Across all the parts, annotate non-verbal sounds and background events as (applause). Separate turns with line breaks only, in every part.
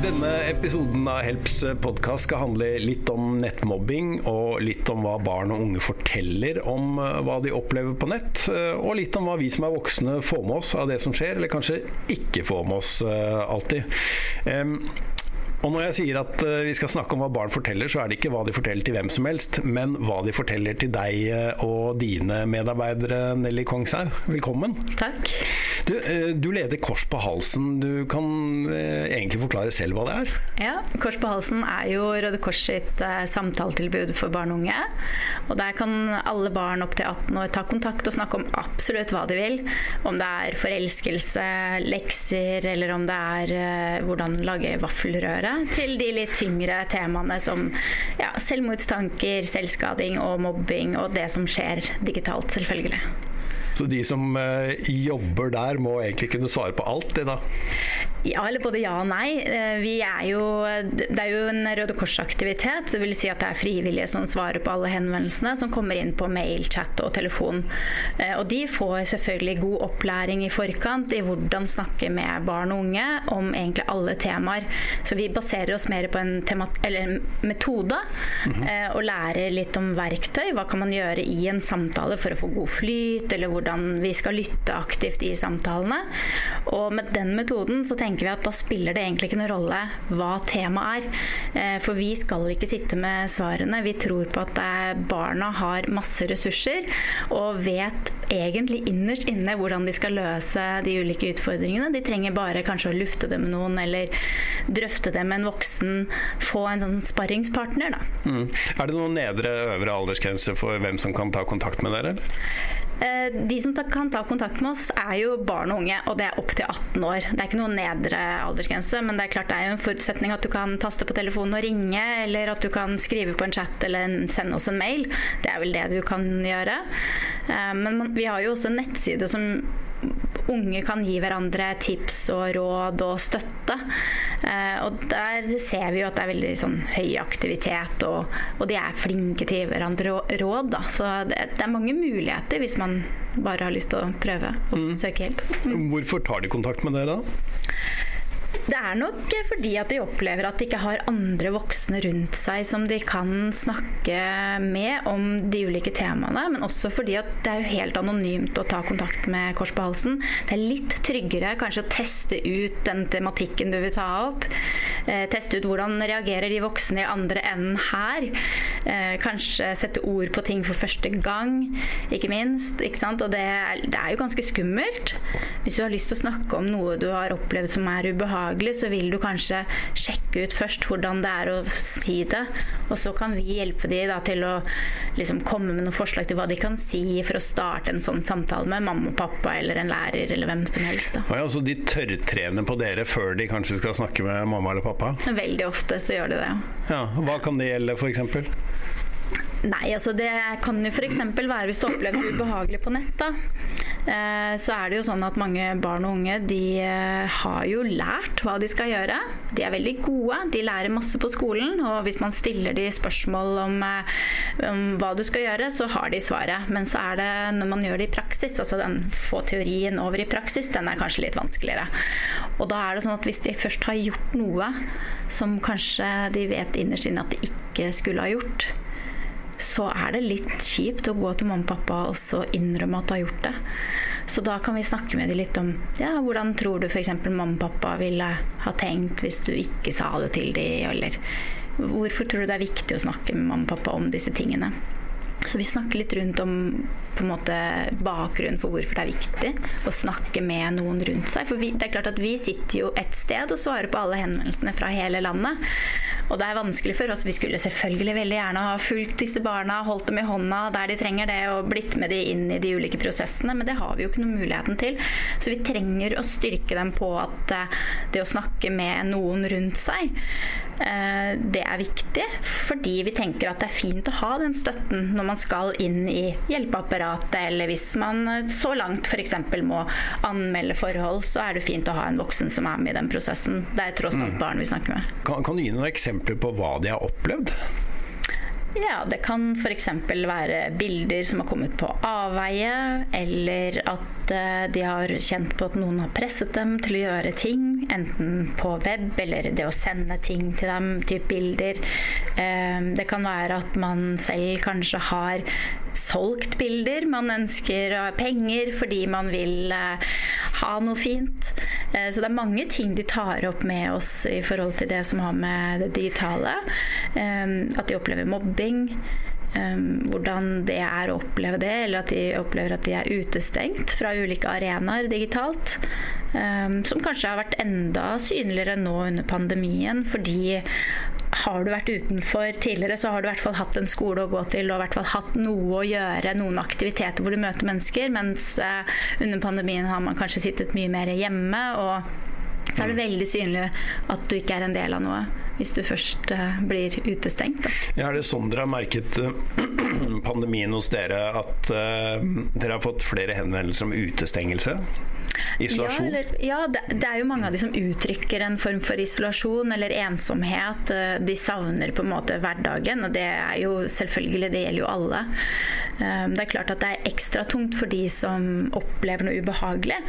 Denne episoden av Helps podkast skal handle litt om nettmobbing, og litt om hva barn og unge forteller om eh, hva de opplever på nett. eh, Og litt om hva vi som er voksne får med oss av det som skjer, eller kanskje ikke får med oss eh, alltid. Um, og når jeg sier at vi skal snakke om hva barn forteller, så er det ikke hva de forteller til hvem som helst, men hva de forteller til deg og dine medarbeidere, Nelly Kongshaug. Velkommen.
Takk.
Du, eh, du leder Kors på halsen. Du kan eh, egentlig forklare selv hva det er?
Ja, Kors på halsen er jo Røde Kors sitt eh, samtaletilbud for barn og unge. Og Der kan alle barn opp til 18 år ta kontakt og snakke om absolutt hva de vil. Om det er forelskelse, lekser, eller om det er hvordan lage vaffelrøre. Til de litt tyngre temaene som ja, selvmordstanker, selvskading og mobbing, og det som skjer digitalt, selvfølgelig.
Så de som eh, jobber der, må egentlig kunne svare på alt, det da?
Ja, eller både ja og nei. Eh, Vi er jo, det er jo en Røde Kors-aktivitet. Det vil si at det er frivillige som svarer på alle henvendelsene, som kommer inn på mail, chat og telefon. Eh, Og de får selvfølgelig god opplæring i forkant i hvordan snakke med barn og unge om egentlig alle temaer. Så vi baserer oss mer på en tema, eller en metode, -hmm. og lærer litt om verktøy. Hva kan man gjøre i en samtale for å få god flyt, eller hvordan vi skal lytte aktivt i samtalene. Og med den metoden så tenker vi at da spiller det egentlig ikke noen rolle hva temaet er. Eh, For vi skal ikke sitte med svarene. Vi tror på at eh, barna har masse ressurser og vet egentlig innerst inne hvordan de skal løse de ulike utfordringene. De trenger bare kanskje å lufte det med noen eller drøfte det med en voksen. Få en sånn sparringspartner, da.
Mm. Er det noen nedre øvre aldersgrense for hvem som kan ta kontakt med dere?
Eh, De som kan ta kontakt med oss, er jo barn og unge, og det er opp til 18 år. Det er ikke noen nedre aldersgrense, men det er klart det er jo en forutsetning at du kan taste på telefonen og ringe, eller at du kan skrive på en chat eller sende oss en mail. Det er vel det du kan gjøre. Eh, Men vi har jo også en nettside som unge kan gi hverandre tips og råd og støtte. Eh, og der ser vi jo at det er veldig sånn høy aktivitet, og, og de er flinke til å gi hverandre råd. Da. Så det, det er mange muligheter hvis man bare har lyst til å prøve å søke hjelp.
Hvorfor tar de kontakt med dere da?
Det er nok fordi at de opplever at de ikke har andre voksne rundt seg som de kan snakke med om de ulike temaene, men også fordi at det er jo helt anonymt å ta kontakt med Kors på halsen. Det er litt tryggere kanskje å teste ut den tematikken du vil ta opp. Eh, teste ut hvordan reagerer de voksne i andre enden her. Eh, kanskje sette ord på ting for første gang, ikke minst. Ikke sant? Og det er, det er jo ganske skummelt. Hvis du har lyst til å snakke om noe du har opplevd som er ubehagelig, så vil du kanskje sjekke ut først hvordan det er å si det. Og så kan vi hjelpe de da til å liksom komme med noen forslag til hva de kan si for å starte en sånn samtale med mamma og pappa eller en lærer eller hvem som helst. da.
Ja, de tørrtrener på dere før de kanskje skal snakke med mamma eller pappa?
Veldig ofte så gjør de det.
Ja, Hva kan det gjelde, f.eks.?
Nei, altså det kan jo f.eks. være hvis du opplever det ubehagelig på nett. da. Eh, Så er det jo sånn at mange barn og unge de eh, har jo lært hva de skal gjøre. De er veldig gode, de lærer masse på skolen. Og hvis man stiller de spørsmål om, eh, om hva du skal gjøre, så har de svaret. Men så er det når man gjør det i praksis, altså den få teorien over i praksis, den er kanskje litt vanskeligere. Og da er det sånn at hvis de først har gjort noe som kanskje de vet innerst inne at de ikke skulle ha gjort, så er det litt kjipt å gå til mamma og pappa og så innrømme at du har gjort det. Så da kan vi snakke med dem litt om ja, hvordan tror du f.eks. mamma og pappa ville ha tenkt hvis du ikke sa det til dem, eller hvorfor tror du det er viktig å snakke med mamma og pappa om disse tingene. Så vi snakker litt rundt om på en måte bakgrunnen for hvorfor det er viktig å snakke med noen rundt seg. For vi, det er klart at vi sitter jo et sted og svarer på alle henvendelsene fra hele landet. Og det er vanskelig for oss. Vi skulle selvfølgelig veldig gjerne ha fulgt disse barna, holdt dem i hånda der de trenger det, og blitt med de inn i de ulike prosessene, men det har vi jo ikke noen muligheten til. Så vi trenger å styrke dem på at eh, det å snakke med noen rundt seg, det er viktig, fordi vi tenker at det er fint å ha den støtten når man skal inn i hjelpeapparatet, eller hvis man eh, så langt f.eks. må anmelde forhold, så er det fint å ha en voksen som er med i den prosessen. Det er tross alt barn vi snakker med.
Kan, kan du gi noen eksempler på hva de har opplevd?
Ja, det kan f.eks. være bilder som har kommet på avveie, eller at eh, de har kjent på at noen har presset dem til å gjøre ting, enten på web eller det å sende ting til dem, type bilder. Eh, det kan være at man selv kanskje har solgt bilder. Man ønsker penger fordi man vil eh, ha noe fint. Så det er mange ting de tar opp med oss i forhold til det som har med det digitale. At de opplever mobbing. hvordan det er å oppleve det, eller at de opplever at de er utestengt fra ulike arenaer digitalt. som kanskje har vært enda synligere nå under pandemien, fordi har du vært utenfor tidligere, så har du i hvert fall hatt en skole å gå til og i hvert fall hatt noe å gjøre, noen aktiviteter hvor du møter mennesker. Mens uh, under pandemien har man kanskje sittet mye mer hjemme, og så er det veldig synlig at du ikke er en del av noe hvis du først uh, blir utestengt. Da.
Ja, er det sånn dere har merket uh, (clears throat) pandemien hos dere, at dere har fått flere henvendelser om utestengelse? Isolasjon?
Ja, eller, ja det, det, er jo mange av de som uttrykker en form for isolasjon eller ensomhet. Eh, de savner på en måte hverdagen, og det er jo selvfølgelig, det gjelder jo alle. Eh, det er klart at det er ekstra tungt for de som opplever noe ubehagelig.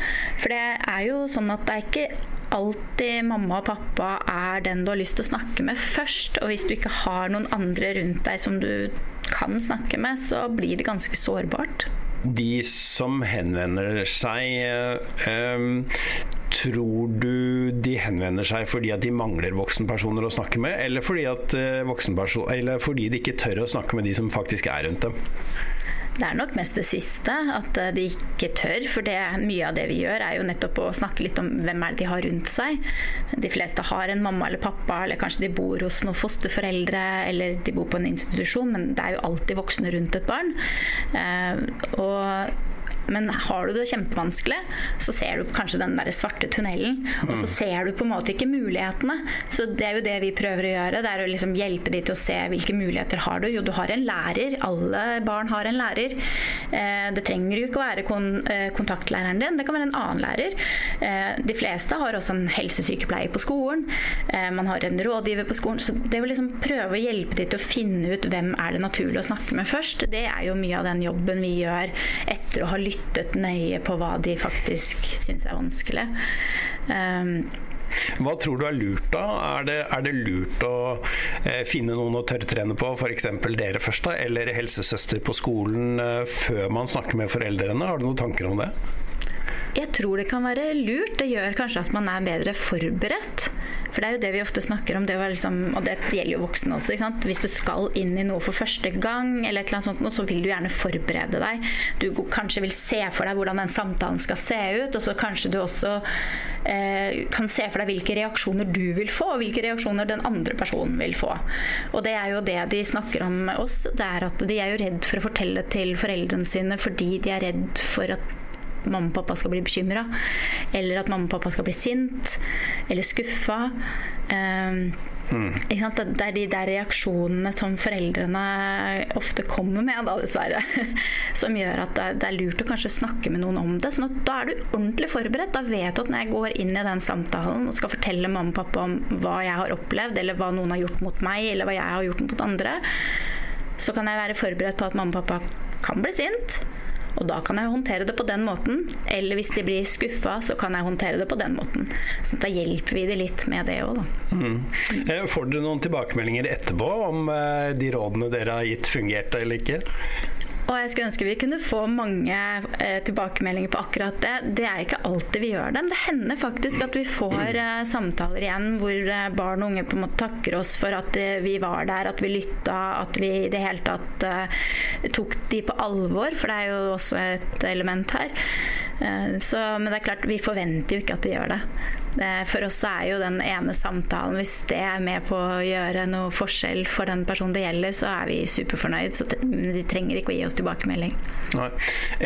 For det er jo sånn at det er ikke alltid mamma og pappa er den du har lyst til å snakke med først. Og hvis du ikke har noen andre rundt deg som du kan snakke med, så blir det ganske sårbart
de som henvender seg eh, Tror du de henvender seg fordi at de mangler voksenpersoner å snakke med, eller fordi, at, uh, eller fordi de ikke tør å snakke med de som faktisk er rundt dem?
Det er nok mest det siste, at eh, de ikke tør. For det, mye av det vi gjør, er jo nettopp å snakke litt om hvem er det de har rundt seg. De fleste har en mamma eller pappa, eller kanskje de bor hos noen fosterforeldre, eller de bor på en institusjon, men det er jo alltid voksne rundt et barn. Eh, og men har du det kjempevanskelig, så ser du kanskje den der svarte tunnelen. Og så mm. ser du på en måte ikke mulighetene. Så det er jo det vi prøver å gjøre. Det er å liksom hjelpe de til å se hvilke muligheter har du. Jo, du har en lærer. Alle barn har en lærer. Eh, det trenger jo ikke å være eh, kontaktlæreren din. Det kan være en annen lærer. Eh, de fleste har også en helsesykepleier på skolen. Man har en rådgiver på skolen. Så det å liksom prøve å hjelpe de til å finne ut hvem er det naturlig å snakke med først, det er jo mye av den jobben vi gjør etter å ha lyttet lyttet nøye på hva de faktisk syns er vanskelig. Um,
hva tror du er lurt da? Er det, er det lurt å eh, finne noen å tørrtrene på, f.eks. dere først, da, eller helsesøster på skolen eh, før man snakker med foreldrene? Har du noen tanker om det?
Jeg tror det kan være lurt. Det gjør kanskje at man er bedre forberedt. For det er jo det vi ofte snakker om, det liksom, og det gjelder jo voksne også. Hvis du skal inn i noe for første gang, eller et eller sånt, så vil du gjerne forberede deg. Du kanskje vil se for deg hvordan den samtalen skal se ut, og så kanskje du også eh, kan se for deg hvilke reaksjoner du vil få, og hvilke reaksjoner den andre personen vil få. Og det er jo det de snakker om med oss. Det er at de er jo redd for å fortelle til foreldrene sine fordi de er redd for at mamma og pappa skal bli bekymra, eller at mamma og pappa skal bli sint eller skuffa. Um, mm. Det er de der reaksjonene som foreldrene ofte kommer med, da, dessverre, (laughs) som gjør at det er lurt å kanskje snakke med noen om det. sånn at da er du ordentlig forberedt. Da vet du at når jeg går inn i den samtalen og skal fortelle mamma og pappa om hva jeg har opplevd, eller hva noen har gjort mot meg, eller hva jeg har gjort mot andre, så kan jeg være forberedt på at mamma og pappa kan bli sint. Og da kan jeg håndtere det på den måten. Eller hvis de blir skuffa, så kan jeg håndtere det på den måten. Så da hjelper vi de litt med det òg, da. Mm.
Eh, får dere noen tilbakemeldinger etterpå om eh, de rådene dere har gitt, fungerte eller ikke?
Og jeg skulle ønske vi kunne få mange eh, tilbakemeldinger på akkurat det. Det er ikke alltid vi gjør dem. Det hender faktisk at vi får eh, samtaler igjen hvor eh, barn og unge på en måte takker oss for at eh, vi var der, at vi lytta, at vi i det hele tatt eh, tok de på alvor. For det er jo også et element her. Eh, så, men det er klart, vi forventer jo ikke at de gjør det. For oss er jo den ene samtalen Hvis det er med på å gjøre noe forskjell for den personen det gjelder, så er vi superfornøyd. Så de trenger ikke å gi oss tilbakemelding.
Nei.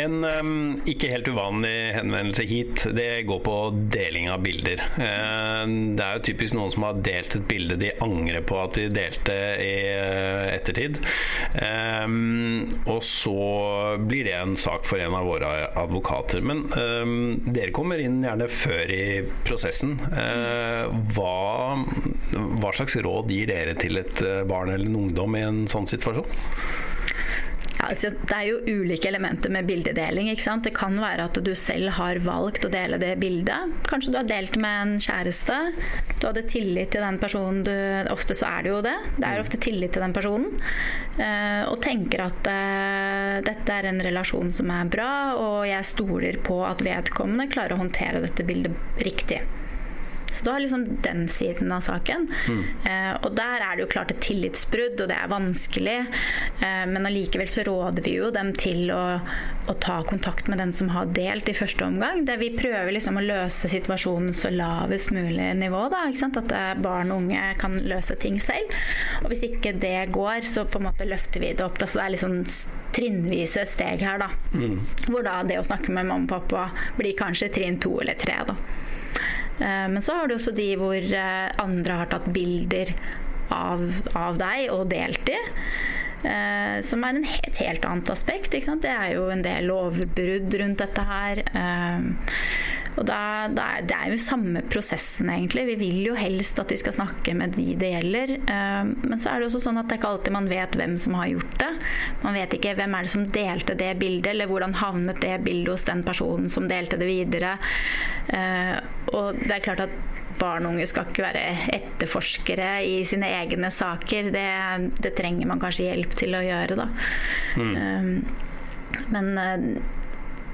En um, ikke helt uvanlig henvendelse hit, det går på deling av bilder. Uh, det er jo typisk noen som har delt et bilde de angrer på at de delte i uh, ettertid. Um, og så blir det en sak for en av våre advokater. Men um, dere kommer inn gjerne før i prosessen pressen. Hva, hva slags råd gir dere til et barn eller en ungdom i en sånn situasjon?
altså, det er jo ulike elementer med bildedeling. Det kan være at du selv har valgt å dele det bildet. Kanskje du har delt med en kjæreste. Du hadde tillit til den personen du Ofte så er det jo det. Det er ofte tillit til den personen. Uh, og tenker at dette er en relasjon som er bra, og jeg stoler på at vedkommende klarer å håndtere dette bildet riktig. Så du har liksom den siden av saken. Mm. Eh, og der er det jo klart et tillitsbrudd, og det er vanskelig. Eh, men allikevel så råder vi jo dem til å, å, ta kontakt med den som har delt i første omgang. Der vi prøver liksom å løse situasjonen så lavest mulig nivå. Da, At eh, barn og unge kan løse ting selv. Og hvis ikke det går, så på en måte løfter vi det opp. Da. Så det er liksom trinnvise steg her, da. Mm. Hvor da det å snakke med mamma og pappa blir kanskje trinn to eller tre, da. Eh, men så har du også de hvor eh, andre har tatt bilder av, av deg og delt de. Eh, som er en et helt annet aspekt. Det er jo en del lovbrudd rundt dette her. Og da, da er, Det er jo samme prosessen, egentlig. Vi vil jo helst at de skal snakke med de det gjelder. Uh, men så er det også sånn at det er ikke alltid man vet hvem som har gjort det. Man vet ikke hvem er det som delte det bildet, eller hvordan havnet det bildet hos den personen som delte det videre. Uh, og det er klart at barn og unge skal ikke være etterforskere i sine egne saker. Det, det trenger man kanskje hjelp til å gjøre, da. Mm. Um, men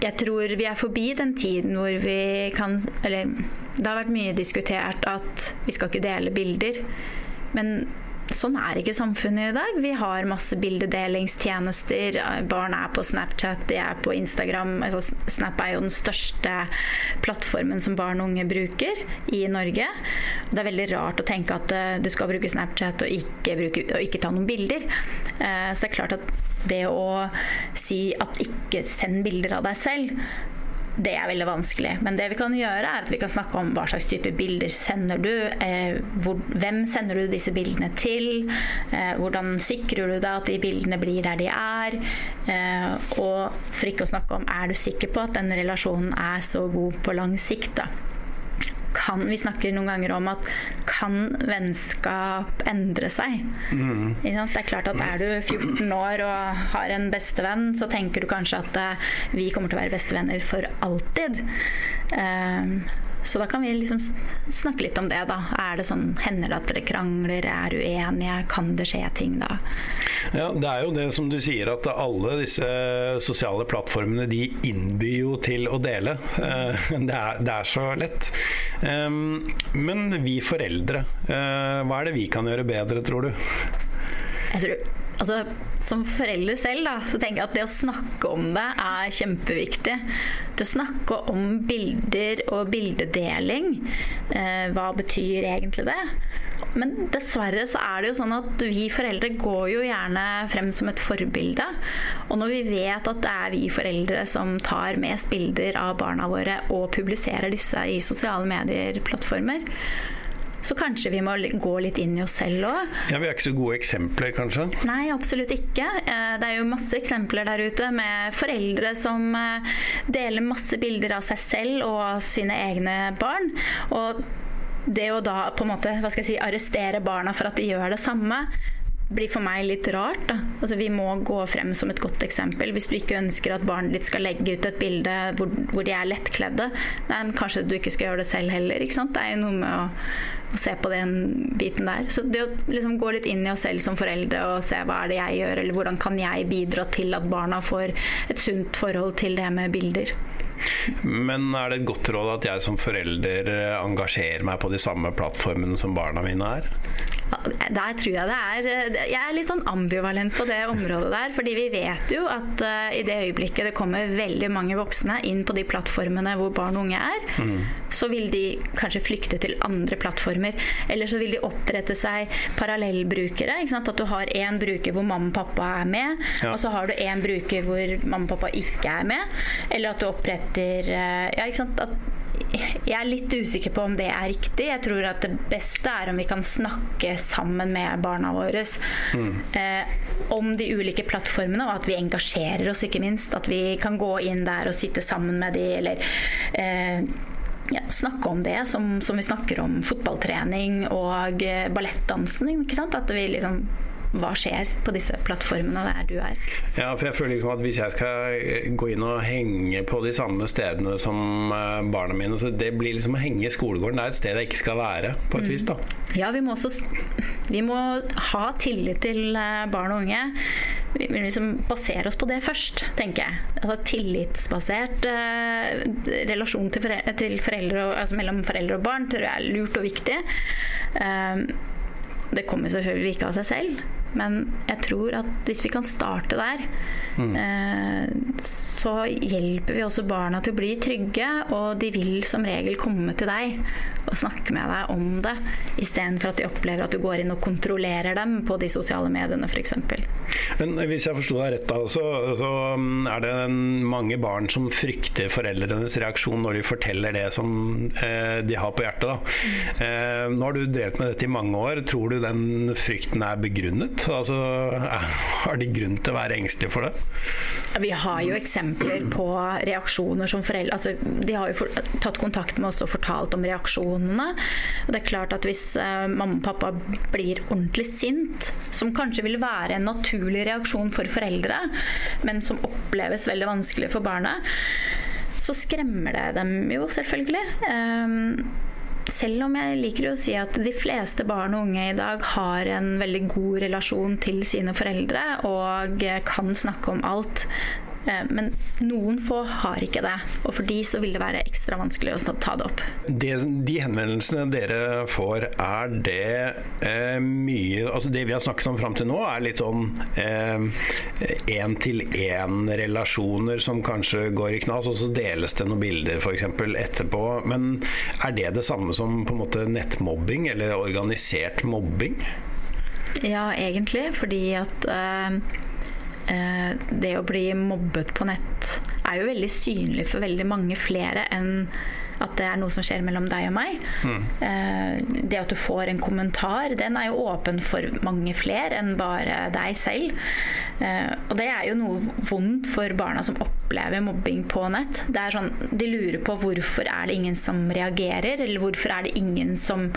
jeg tror vi er forbi den tiden hvor vi kan Eller det har vært mye diskutert at vi skal ikke dele bilder. Men sånn er ikke samfunnet i dag. Vi har masse bildedelingstjenester. Barn er på Snapchat, de er på Instagram. Altså, Snap er jo den største plattformen som barn og unge bruker i Norge. Det er veldig rart å tenke at uh, du skal bruke Snapchat og ikke, bruke, og ikke ta noen bilder. Uh, så det er klart at det å si at ikke send bilder av deg selv det er veldig vanskelig. Men det vi kan gjøre, er at vi kan snakke om hva slags type bilder sender du. Eh, hvor, hvem sender du disse bildene til? Eh, hvordan sikrer du deg at de bildene blir der de er? Eh, og for ikke å snakke om er du sikker på at den relasjonen er så god på lang sikt? da? Kan Vi snakker noen ganger om at kan vennskap endre seg? Mm. Det er klart at Er du 14 år og har en bestevenn, så tenker du kanskje at uh, vi kommer til å være bestevenner for alltid. Uh, så da kan vi liksom snakke litt om det, da. Er det sånn, Hender det at dere krangler, er uenige, kan det skje ting da?
Ja, Det er jo det som du sier, at alle disse sosiale plattformene de innbyr jo til å dele. Eh, (laughs) det er, det er så lett. Men vi foreldre, eh, hva er det vi kan gjøre bedre, tror du?
Jeg tror altså, Som forelder selv da, så tenker jeg at det å snakke om det er kjempeviktig. Det å snakke om bilder og bildedeling, eh, hva betyr egentlig det? Men dessverre så er det jo sånn at vi foreldre går jo gjerne frem som et forbilde. Og når vi vet at det er vi foreldre som tar mest bilder av barna våre og publiserer disse i sosiale medier-plattformer, så kanskje vi må gå litt inn i oss selv òg.
Ja, Vi er ikke så gode eksempler, kanskje?
Nei, absolutt ikke. Eh, det er jo masse eksempler der ute med foreldre som eh, deler masse bilder av seg selv og av sine egne barn. Og det å da på en måte, hva skal jeg si, arrestere barna for at de gjør det samme, blir for meg litt rart. Da. Altså, vi må gå frem som et godt eksempel. Hvis du ikke ønsker at barnet ditt skal legge ut et bilde hvor, hvor de er lettkledde, nei, kanskje du ikke skal gjøre det selv heller. ikke sant? Det er jo noe med å å se på den biten der. Så det å liksom gå litt inn i oss selv som foreldre og se hva er det jeg gjør, eller hvordan kan jeg bidra til at barna får et sunt forhold til det med bilder.
Men er det et godt råd at jeg som forelder engasjerer meg på de samme plattformene som barna mine er?
Der tror jeg det er Jeg er litt sånn ambivalent på det området der. Fordi vi vet jo at uh, i det øyeblikket det kommer veldig mange voksne inn på de plattformene hvor barn og unge er, mm. så vil de kanskje flykte til andre plattformer. Eller så vil de opprette seg parallellbrukere. At du har én bruker hvor mamma og pappa er med, ja. og så har du én bruker hvor mamma og pappa ikke er med. Eller at du oppretter uh, Ja, ikke sant. At jeg er litt usikker på om det er riktig. Jeg tror at det beste er om vi kan snakke sammen med barna våre mm. eh, om de ulike plattformene, og at vi engasjerer oss, ikke minst. At vi kan gå inn der og sitte sammen med de, eller eh, ja, snakke om det som, som, vi snakker om fotballtrening og eh, ballettdansing. At vi liksom hva skjer på disse plattformene der du er.
Ja, for jeg føler liksom at Hvis jeg skal eh, gå inn og henge på de samme stedene som eh, barna mine, så det blir liksom å henge i skolegården. Det er et sted jeg ikke skal være, på et mm. vis. da.
Ja, vi må også vi må ha tillit til eh, barn og unge. Vi må liksom basere oss på det først, tenker jeg. Altså Tillitsbasert eh, relasjon til, foreldre, til foreldre og, altså mellom foreldre og barn tror jeg er lurt og viktig. Eh, det kommer selvfølgelig ikke av seg selv. Men jeg tror at hvis vi kan starte der, mm. eh, så hjelper vi også barna til å bli trygge, og de vil som regel komme til deg og snakke med deg om det, istedenfor at de opplever at du går inn og kontrollerer dem på de sosiale mediene f.eks.
Men hvis jeg forsto deg rett, da, så, så, mm, er det mange barn som frykter foreldrenes reaksjon når de forteller det som eh, de har på hjertet. Da. Eh, nå har du drevet med dette i mange år. Tror du den frykten er begrunnet? Altså, har de grunn til å være engstelige for det?
Vi har jo eksempler på reaksjoner som foreldre altså, De har jo for, tatt kontakt med oss og fortalt om reaksjonene. Og det er klart at Hvis uh, mamma og pappa blir ordentlig sint, som kanskje vil være en naturlig reaksjon for foreldre, men som oppleves veldig vanskelig for barnet, så skremmer det dem jo selvfølgelig. Um, selv om jeg liker å si at de fleste barn og unge i dag har en veldig god relasjon til sine foreldre og kan snakke om alt, men noen få har ikke det, og for de så vil det være ekstra vanskelig å ta det opp.
Det, de henvendelsene dere får, er det eh, mye Altså det vi har snakket om fram til nå, er litt sånn én-til-én-relasjoner eh, som kanskje går i knas, og så deles det noen bilder f.eks. etterpå. Men er det det samme som på en måte nettmobbing, eller organisert mobbing?
Ja, egentlig, fordi at eh, Eh, det å bli mobbet på nett er jo veldig synlig for veldig mange flere enn at det er noe som skjer mellom deg og meg. Mm. Eh, det at du får en kommentar, den er jo åpen for mange flere enn bare deg selv. Eh, og det er jo noe vondt for barna som opplever mobbing på nett. Det er sånn, De lurer på hvorfor er det ingen som reagerer, eller hvorfor er det ingen som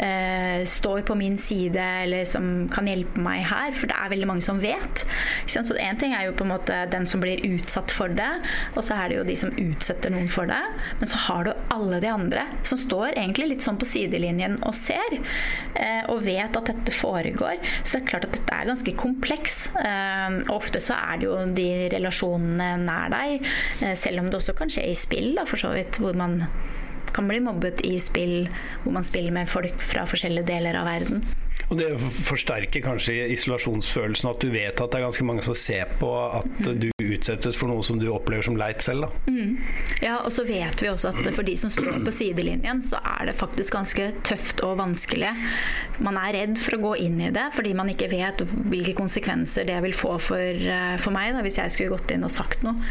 eh, står på min side eller som kan hjelpe meg her, for det er veldig mange som vet. Så Én ting er jo på en måte den som blir utsatt for det, og så er det jo de som utsetter noen for det. Men så har du alle de andre som står egentlig litt sånn på sidelinjen og ser, eh, og vet at dette foregår. Så det er klart at dette er ganske kompleks. Eh, og ofte så er det jo de relasjonene nær deg, eh, selv om det også kan skje i spill, da, for så vidt, hvor man kan bli mobbet i spill hvor man spiller med folk fra forskjellige deler av verden.
Og Det forsterker kanskje isolasjonsfølelsen, at du vet at det er ganske mange som ser på at mm. du utsettes for noe som du opplever som leit selv. Da. Mm.
Ja, og så vet vi også at for de som står på sidelinjen, så er det faktisk ganske tøft og vanskelig. Man er redd for å gå inn i det fordi man ikke vet hvilke konsekvenser det vil få for, eh, for meg da, hvis jeg skulle gått inn og sagt noe.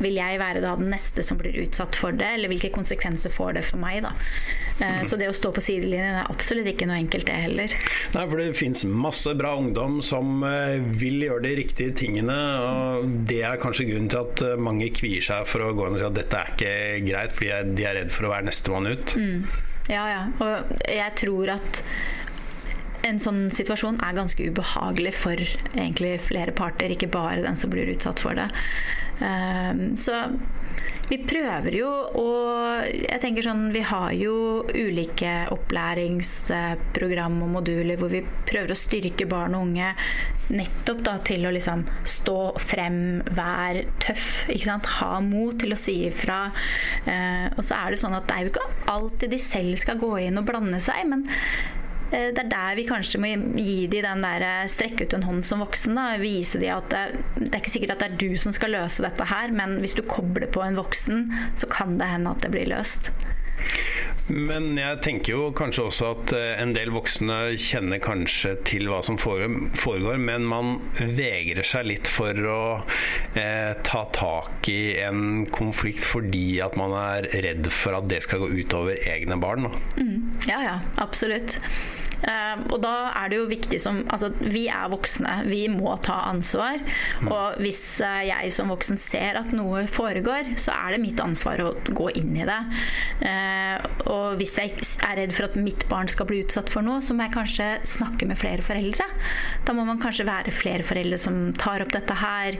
Vil jeg være da den neste som blir utsatt for det, eller hvilke konsekvenser får det for meg? da? Mm. Så det å stå på sidelinjen er absolutt ikke noe enkelt, det heller.
Nei, for det fins masse bra ungdom som eh, vil gjøre de riktige tingene. og Det er kanskje grunnen til at eh, mange kvier seg for å gå inn og si at dette er ikke greit, fordi de er redd for å være nestemann ut. Mm.
Ja, ja. Og jeg tror at en sånn situasjon er ganske ubehagelig for egentlig flere parter, ikke bare den som blir utsatt for det. Ehm, så vi prøver jo å Jeg tenker sånn Vi har jo ulike opplæringsprogram og moduler hvor vi prøver å styrke barn og unge nettopp da til å liksom stå frem, være tøff, ikke sant? ha mot til å si ifra. Eh, og så er det sånn at det er jo ikke alltid de selv skal gå inn og blande seg, men det er der vi kanskje må gi de den der eh, strekke ut en hånd som voksen. Da. Vise de at det, det, er ikke sikkert at det er du som skal løse dette her, men hvis du kobler på en voksen, så kan det hende at det blir løst.
Men jeg tenker jo kanskje også at eh, en del voksne kjenner kanskje til hva som foregår, men man vegrer seg litt for å eh, ta tak i en konflikt fordi at man er redd for at det skal gå utover egne barn.
Mm, ja, ja, absolutt. Uh, og da er det jo viktig som Altså, vi er voksne. Vi må ta ansvar. Mm. Og hvis uh, jeg som voksen ser at noe foregår, så er det mitt ansvar å gå inn i det. Uh, og hvis jeg er redd for at mitt barn skal bli utsatt for noe, så må jeg kanskje snakke med flere foreldre. Da må man kanskje være flere foreldre som tar opp dette her.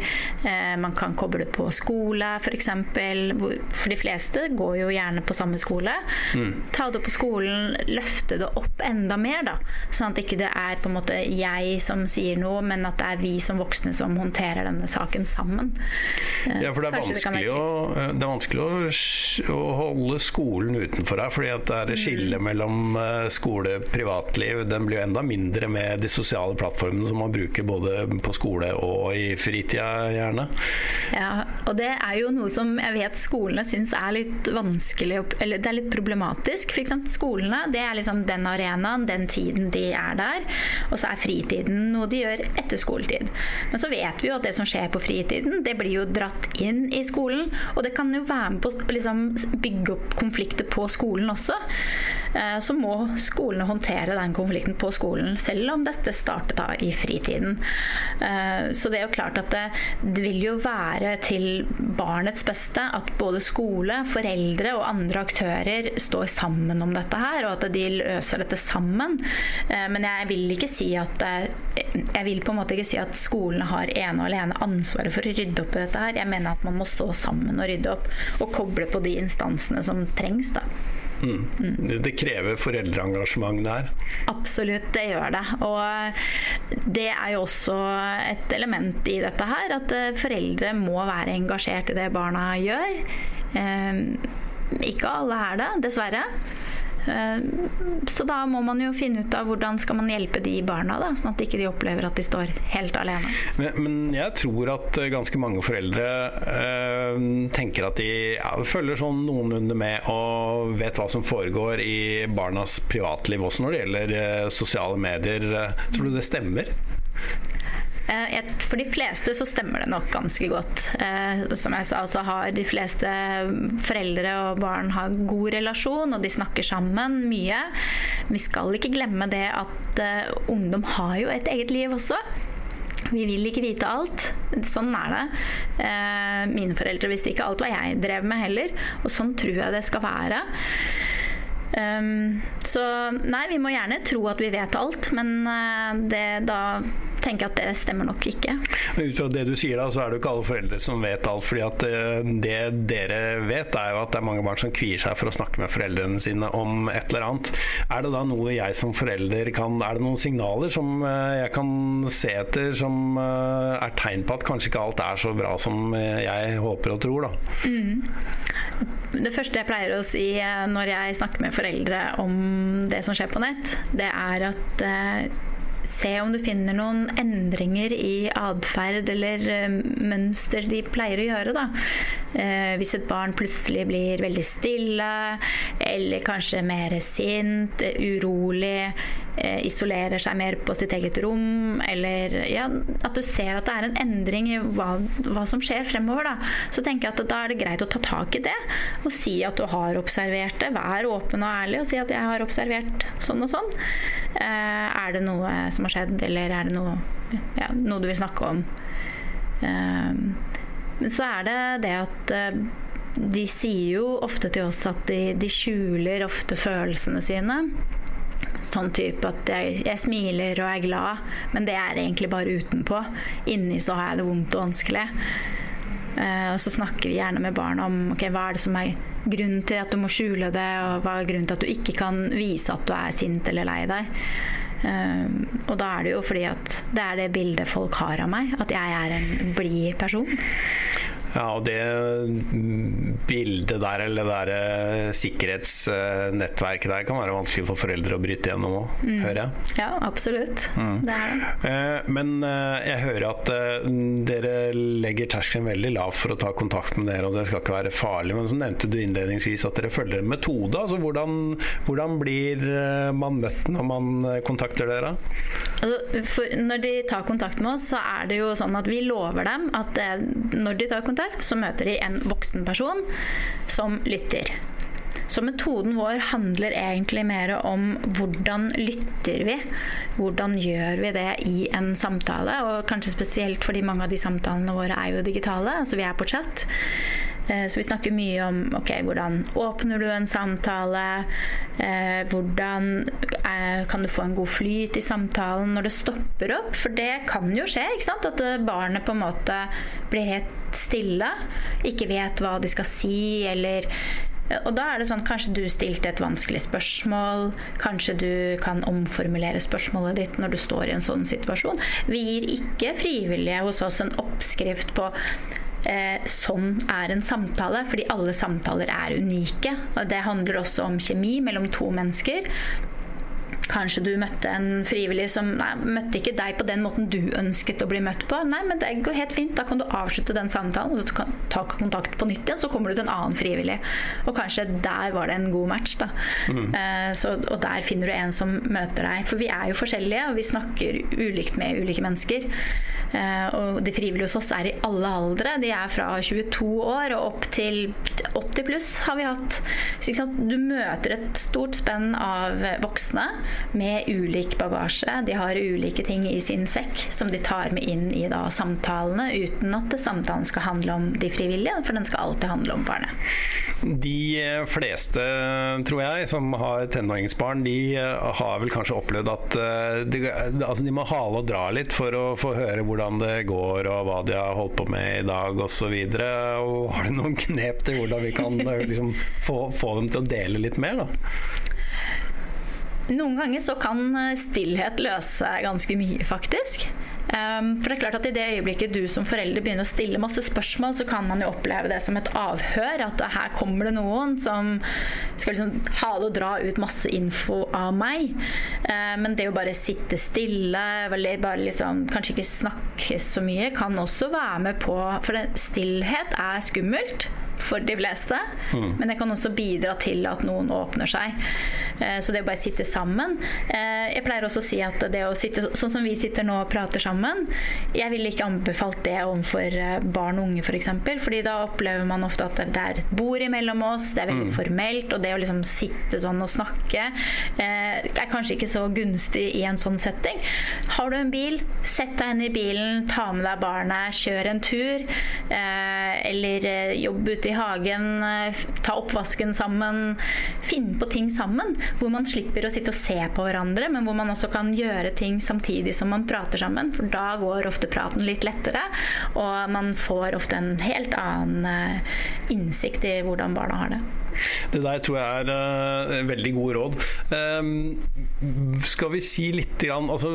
man kan koble på skole, f.eks. For, for de fleste går jo gjerne på samme skole. Mm. Ta det opp på skolen, løfte det opp enda mer, da. Sånn at ikke det er på en måte jeg som sier noe, men at det er vi som voksne som håndterer denne saken sammen.
Eh, ja, for det er vanskelig, det å, eh, det er vanskelig å, å, holde skolen utenfor her, fordi at det er skillet skille mm. mellom eh, skole og privatliv. Den blir jo enda mindre med de sosiale plattformene som man bruker både på skole og i fritida, gjerne.
Ja, og det er jo noe som jeg vet skolene syns er litt vanskelig, eller det er litt problematisk. For eksempel skolene, det er liksom den arenaen, den tiden de er der. Og så er fritiden noe de gjør etter skoletid. Men så vet vi jo at det som skjer på fritiden, det blir jo dratt inn i skolen. Og det kan jo være med på å liksom, bygge opp konflikter på skolen også. Eh, så må skolene håndtere den konflikten på skolen, selv om dette startet da i fritiden. Eh, så det er jo klart at det, det vil jo være til barnets beste at både skole, foreldre og andre aktører står sammen om dette her, og at de løser dette sammen. Eh, men jeg vil ikke si at jeg vil på en måte ikke si at skolene har ene og alene ansvaret for å rydde opp i dette her. Jeg mener at man må stå sammen og rydde opp, og koble på de instansene som trengs. da.
Mm. Mm. Det krever foreldreengasjement der?
Absolutt, det gjør det. Og det er jo også et element i dette her, at eh, foreldre må være engasjert i det barna gjør. Eh, ikke alle er det, dessverre. Eh, så da må man jo finne ut av hvordan skal man hjelpe de barna, da, sånn at ikke opplever at de står helt alene.
Men, men jeg tror at eh, ganske mange foreldre øh, tenker at de ja, følger sånn noenlunde med og vet hva som foregår i barnas privatliv også når det gjelder øh, sosiale medier. Tror du det stemmer?
Eh, for de fleste så stemmer det nok ganske godt. Eh, som jeg sa, så har de fleste foreldre og barn har god relasjon, og de snakker sammen mye. Vi skal ikke glemme det at eh, ungdom har jo et eget liv også. Vi vil ikke vite alt. Sånn er det. Mine foreldre visste ikke alt hva jeg drev med heller, og sånn tror jeg det skal være. Um, så nei, vi må gjerne tro at vi vet alt, men det, da tenker at det stemmer nok ikke.
Ut fra det du sier da, så er det jo ikke alle foreldre som vet alt. fordi at eh, det dere vet, er jo at det er mange barn som kvier seg for å snakke med foreldrene sine om et eller annet. Er det da noe jeg som forelder kan Er det noen signaler som eh, jeg kan se etter som eh, er tegn på at kanskje ikke alt er så bra som jeg håper og tror, da? Mm.
Det første jeg pleier å si når jeg snakker med foreldre om det som skjer på nett, det er at se om du finner noen endringer i atferd eller uh, mønster de pleier å gjøre. Da. Uh, hvis et barn plutselig blir veldig stille, eller kanskje mer sint, urolig, isolerer seg mer på sitt eget rom, eller ja, at du ser at det er en endring i hva, hva som skjer fremover, da. så tenker jeg at da er det greit å ta tak i det og si at du har observert det. Vær åpen og ærlig og si at jeg har observert sånn og sånn. er det noe som har skjedd, eller er det noe, ja, noe du vil snakke om? Men så er det det at eh, de sier jo ofte til oss at de, de skjuler ofte følelsene sine. Sånn type at jeg, jeg, smiler og er glad, men det er egentlig bare utenpå. Inni så har jeg det vondt og vanskelig. Uh, og så snakker vi gjerne med barn om okay, hva er det som er grunnen til at du må skjule det, og hva er grunnen til at du ikke kan vise at du er sint eller lei deg. Uh, og da er det jo fordi at det er det bildet folk har av meg, at jeg er en blid person.
Ja, og det bildet der, eller det der eh, sikkerhetsnettverket der, kan være vanskelig for foreldre å bryte gjennom òg, mm. hører jeg.
Ja, absolutt. Mm. Det det.
Eh, men eh, jeg hører at dere legger terskelen veldig lav for å ta kontakt med dere, og det skal ikke være farlig. Men så nevnte du innledningsvis at dere følger en metode. Altså hvordan, hvordan blir man møtt når man kontakter dere?
Altså, når de tar kontakt med oss, så er det jo sånn at vi lover dem at når de tar kontakt, så møter de en voksen person som lytter. Så metoden vår handler egentlig mer om hvordan lytter vi? Hvordan gjør vi det i en samtale? Og kanskje spesielt fordi mange av de samtalene våre er jo digitale, altså vi er på chat. Eh, så vi snakker mye om ok, hvordan åpner du en samtale? Eh, hvordan eh, kan du få en god flyt i samtalen når det stopper opp? For det kan jo skje, ikke sant? At barnet på en måte blir helt stille. Ikke vet hva de skal si, eller og da er det sånn kanskje du stilte et vanskelig spørsmål. Kanskje du kan omformulere spørsmålet ditt når du står i en sånn situasjon. Vi gir ikke frivillige hos oss en oppskrift på eh, sånn er en samtale, fordi alle samtaler er unike. Og det handler også om kjemi mellom to mennesker. Kanskje du møtte en frivillig som nei, møtte ikke deg på den måten du ønsket å bli møtt på. Nei, men det går helt fint. Da kan du avslutte den samtalen og ta kontakt på nytt igjen. Så kommer du til en annen frivillig. Og kanskje der var det en god match. da. Mm. Uh, så, og der finner du en som møter deg. For vi er jo forskjellige, og vi snakker ulikt med ulike mennesker. Eh, og de frivillige hos oss er i alle aldre. De er fra 22 år og opp til 80 pluss har vi hatt. Du møter et stort spenn av voksne med ulik bagasje. De har ulike ting i sin sekk som de tar med inn i da, samtalene, uten at samtalen skal handle om de frivillige, for den skal alltid handle om barnet.
De fleste, tror jeg, som har tenåringsbarn, de eh, har vel kanskje opplevd at eh, de, altså de må hale og dra litt for å få høre hvordan det går og hva de har holdt på med i dag osv. Har du noen knep til hvordan vi kan eh, liksom, få, få dem til å dele litt mer? da?
Noen ganger så kan eh, stillhet løse ganske mye, faktisk. Um, for det er klart at I det øyeblikket du som forelder begynner å stille masse spørsmål, så kan man jo oppleve det som et avhør. At her kommer det noen som skal liksom hale og dra ut masse info av meg. Uh, men det å bare sitte stille, eller bare liksom, kanskje ikke snakke så mye, kan også være med på For stillhet er skummelt for de fleste. Mm. Men det kan også bidra til at noen åpner seg. Eh, så det å bare sitte sammen eh, Jeg pleier også å si at det å sitte sånn som vi sitter nå og prater sammen Jeg ville ikke anbefalt det overfor eh, barn og unge, f.eks. For fordi da opplever man ofte at det er et bord imellom oss, det er veldig mm. formelt. Og det å liksom sitte sånn og snakke er kanskje ikke så gunstig i en sånn setting. Har du en bil, sett deg inn i bilen, ta med deg barnet, kjør en tur. Eller jobb ute i hagen, ta oppvasken sammen. Finne på ting sammen. Hvor man slipper å sitte og se på hverandre, men hvor man også kan gjøre ting samtidig som man prater sammen. For da går ofte praten litt lettere, og man får ofte en helt annen eh, innsikt i hvordan barna har det.
Det der tror jeg er uh, veldig gode råd. Um, skal vi si litt grann, altså,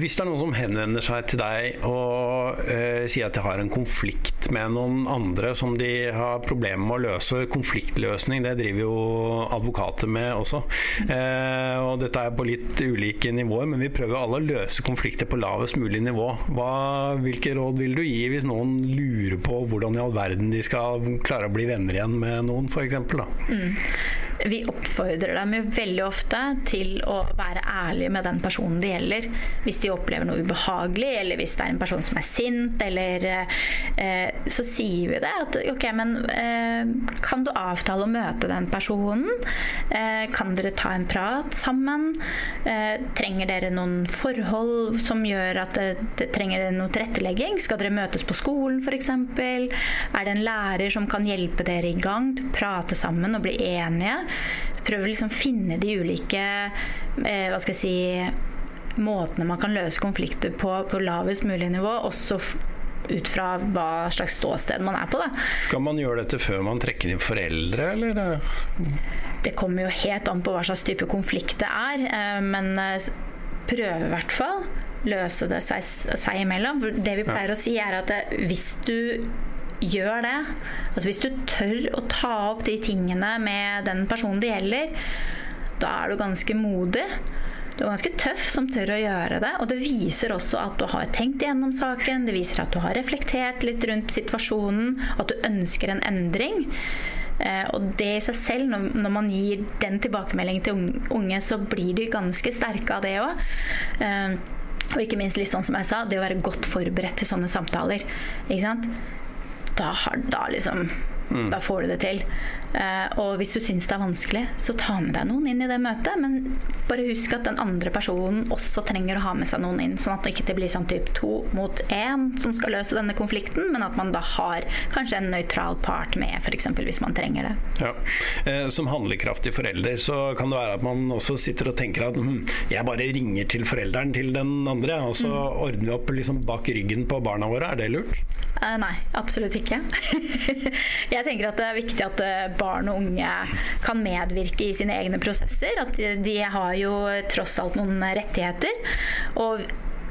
Hvis det er noen som henvender seg til deg og uh, sier at de har en konflikt med noen andre som de har problemer med å løse, konfliktløsning, det driver jo advokater med også. Uh, og dette er på litt ulike nivåer, men vi prøver alle å løse konflikter på lavest mulig nivå. Hva, hvilke råd vil du gi hvis noen lurer på hvordan i all verden de skal klare å bli venner igjen med noen, f.eks.?
Mm. Vi oppfordrer dem jo veldig ofte til å være ærlige med den personen det gjelder. Hvis de opplever noe ubehagelig, eller hvis det er en person som er sint, eller eh, Så sier vi det. At ok, men eh, kan du avtale å møte den personen? Eh, kan dere ta en prat sammen? Eh, trenger dere noen forhold som gjør at det, det trenger noe tilrettelegging? Skal dere møtes på skolen f.eks.? Er det en lærer som kan hjelpe dere i gang til å prate sammen og bli enige? Prøve å liksom finne de ulike eh, hva skal jeg si måtene man kan løse konflikter på på lavest mulig nivå, også ut fra hva slags ståsted man er på. Da.
Skal man gjøre dette før man trekker inn foreldre, eller?
Det kommer jo helt an på hva slags type konflikt det er, eh, men eh, prøve i hvert fall. Løse det seg, seg imellom. Det vi pleier å si, er at eh, hvis du gjør det. Altså Hvis du tør å ta opp de tingene med den personen det gjelder, da er du ganske modig. Du er ganske tøff som tør å gjøre det. Og det viser også at du har tenkt gjennom saken, det viser at du har reflektert litt rundt situasjonen, at du ønsker en endring. Eh, og det i seg selv, når man gir den tilbakemeldingen til unge, så blir de ganske sterke av det òg. Eh, og ikke minst litt sånn som jeg sa, det å være godt forberedt til sånne samtaler. Ikke sant? Da, da liksom mm. Da får du det til. Eh, og hvis du syns det er vanskelig, så ta med deg noen inn i det møtet. Men bare husk at den andre personen også trenger å ha med seg noen inn. Sånn at det ikke blir sånn type to mot én som skal løse denne konflikten, men at man da har kanskje en nøytral part med, f.eks. hvis man trenger det.
Ja. Eh, som handlekraftig forelder så kan det være at man også sitter og tenker at hm, jeg bare ringer til forelderen til den andre, og så mm. ordner vi opp liksom bak ryggen på barna våre. Er det lurt?
Uh, nei, absolutt ikke. (laughs) jeg tenker at det er viktig at eh, barn og unge kan medvirke i sine egne prosesser. At de, har jo tross alt noen rettigheter. Og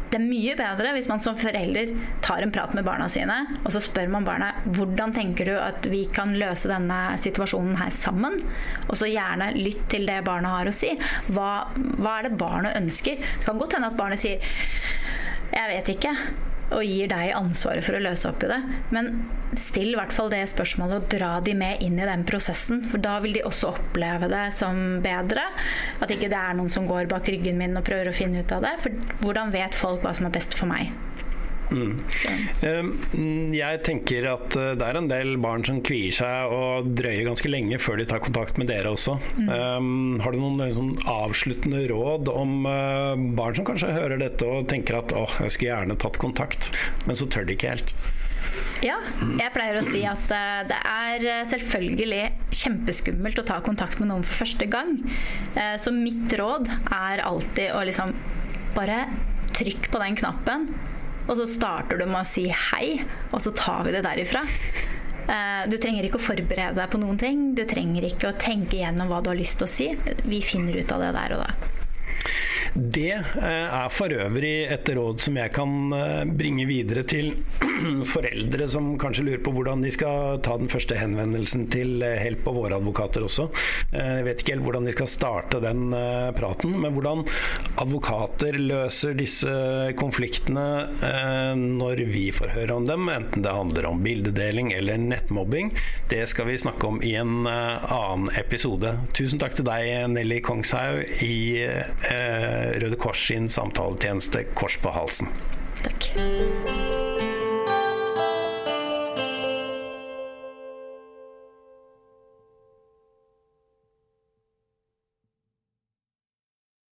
det er mye bedre hvis man som forelder tar en prat med barna sine, og så spør man barna hvordan tenker du at vi kan løse denne situasjonen her sammen? Og så gjerne lytt til det barna har å si. Hva, hva er det barnet ønsker? Det kan godt hende at barnet sier jeg vet ikke og gir deg ansvaret for å løse opp i det. Men still i hvert fall det spørsmålet og dra de med inn i den prosessen. For da vil de også oppleve det som bedre. At ikke det er noen som går bak ryggen min og prøver å finne ut av det. For hvordan vet folk hva som er best for meg?
Mm. Jeg tenker at eh, det er en del barn som kvier seg og drøyer ganske lenge før de tar kontakt med dere også. Mm. Um, har du noen sånn avsluttende råd om uh, barn som kanskje hører dette og tenker at åh, jeg skulle gjerne tatt kontakt, men så tør de ikke helt?
Ja, jeg pleier å si at uh, det er selvfølgelig kjempeskummelt å ta kontakt med noen for første gang. Uh, så mitt råd er alltid å liksom bare trykk på den knappen og så starter du med å si hei, og så tar vi det derifra. Eh, du trenger ikke å forberede deg på noen ting. Du trenger ikke å tenke igjennom hva du har lyst til å si. Vi finner ut av det der og da.
Det eh, er for øvrig et råd som jeg kan eh, bringe videre til (clears throat) foreldre som kanskje lurer på hvordan de skal ta den første henvendelsen til eh, Help og våre advokater også. Jeg vet ikke helt hvordan de skal starte den praten, men hvordan advokater løser disse konfliktene når vi får høre om dem, enten det handler om bildedeling eller nettmobbing, det skal vi snakke om i en annen episode. Tusen takk til deg, Nelly Kongshaug i Røde Kors sin samtaletjeneste Kors på halsen.
Takk.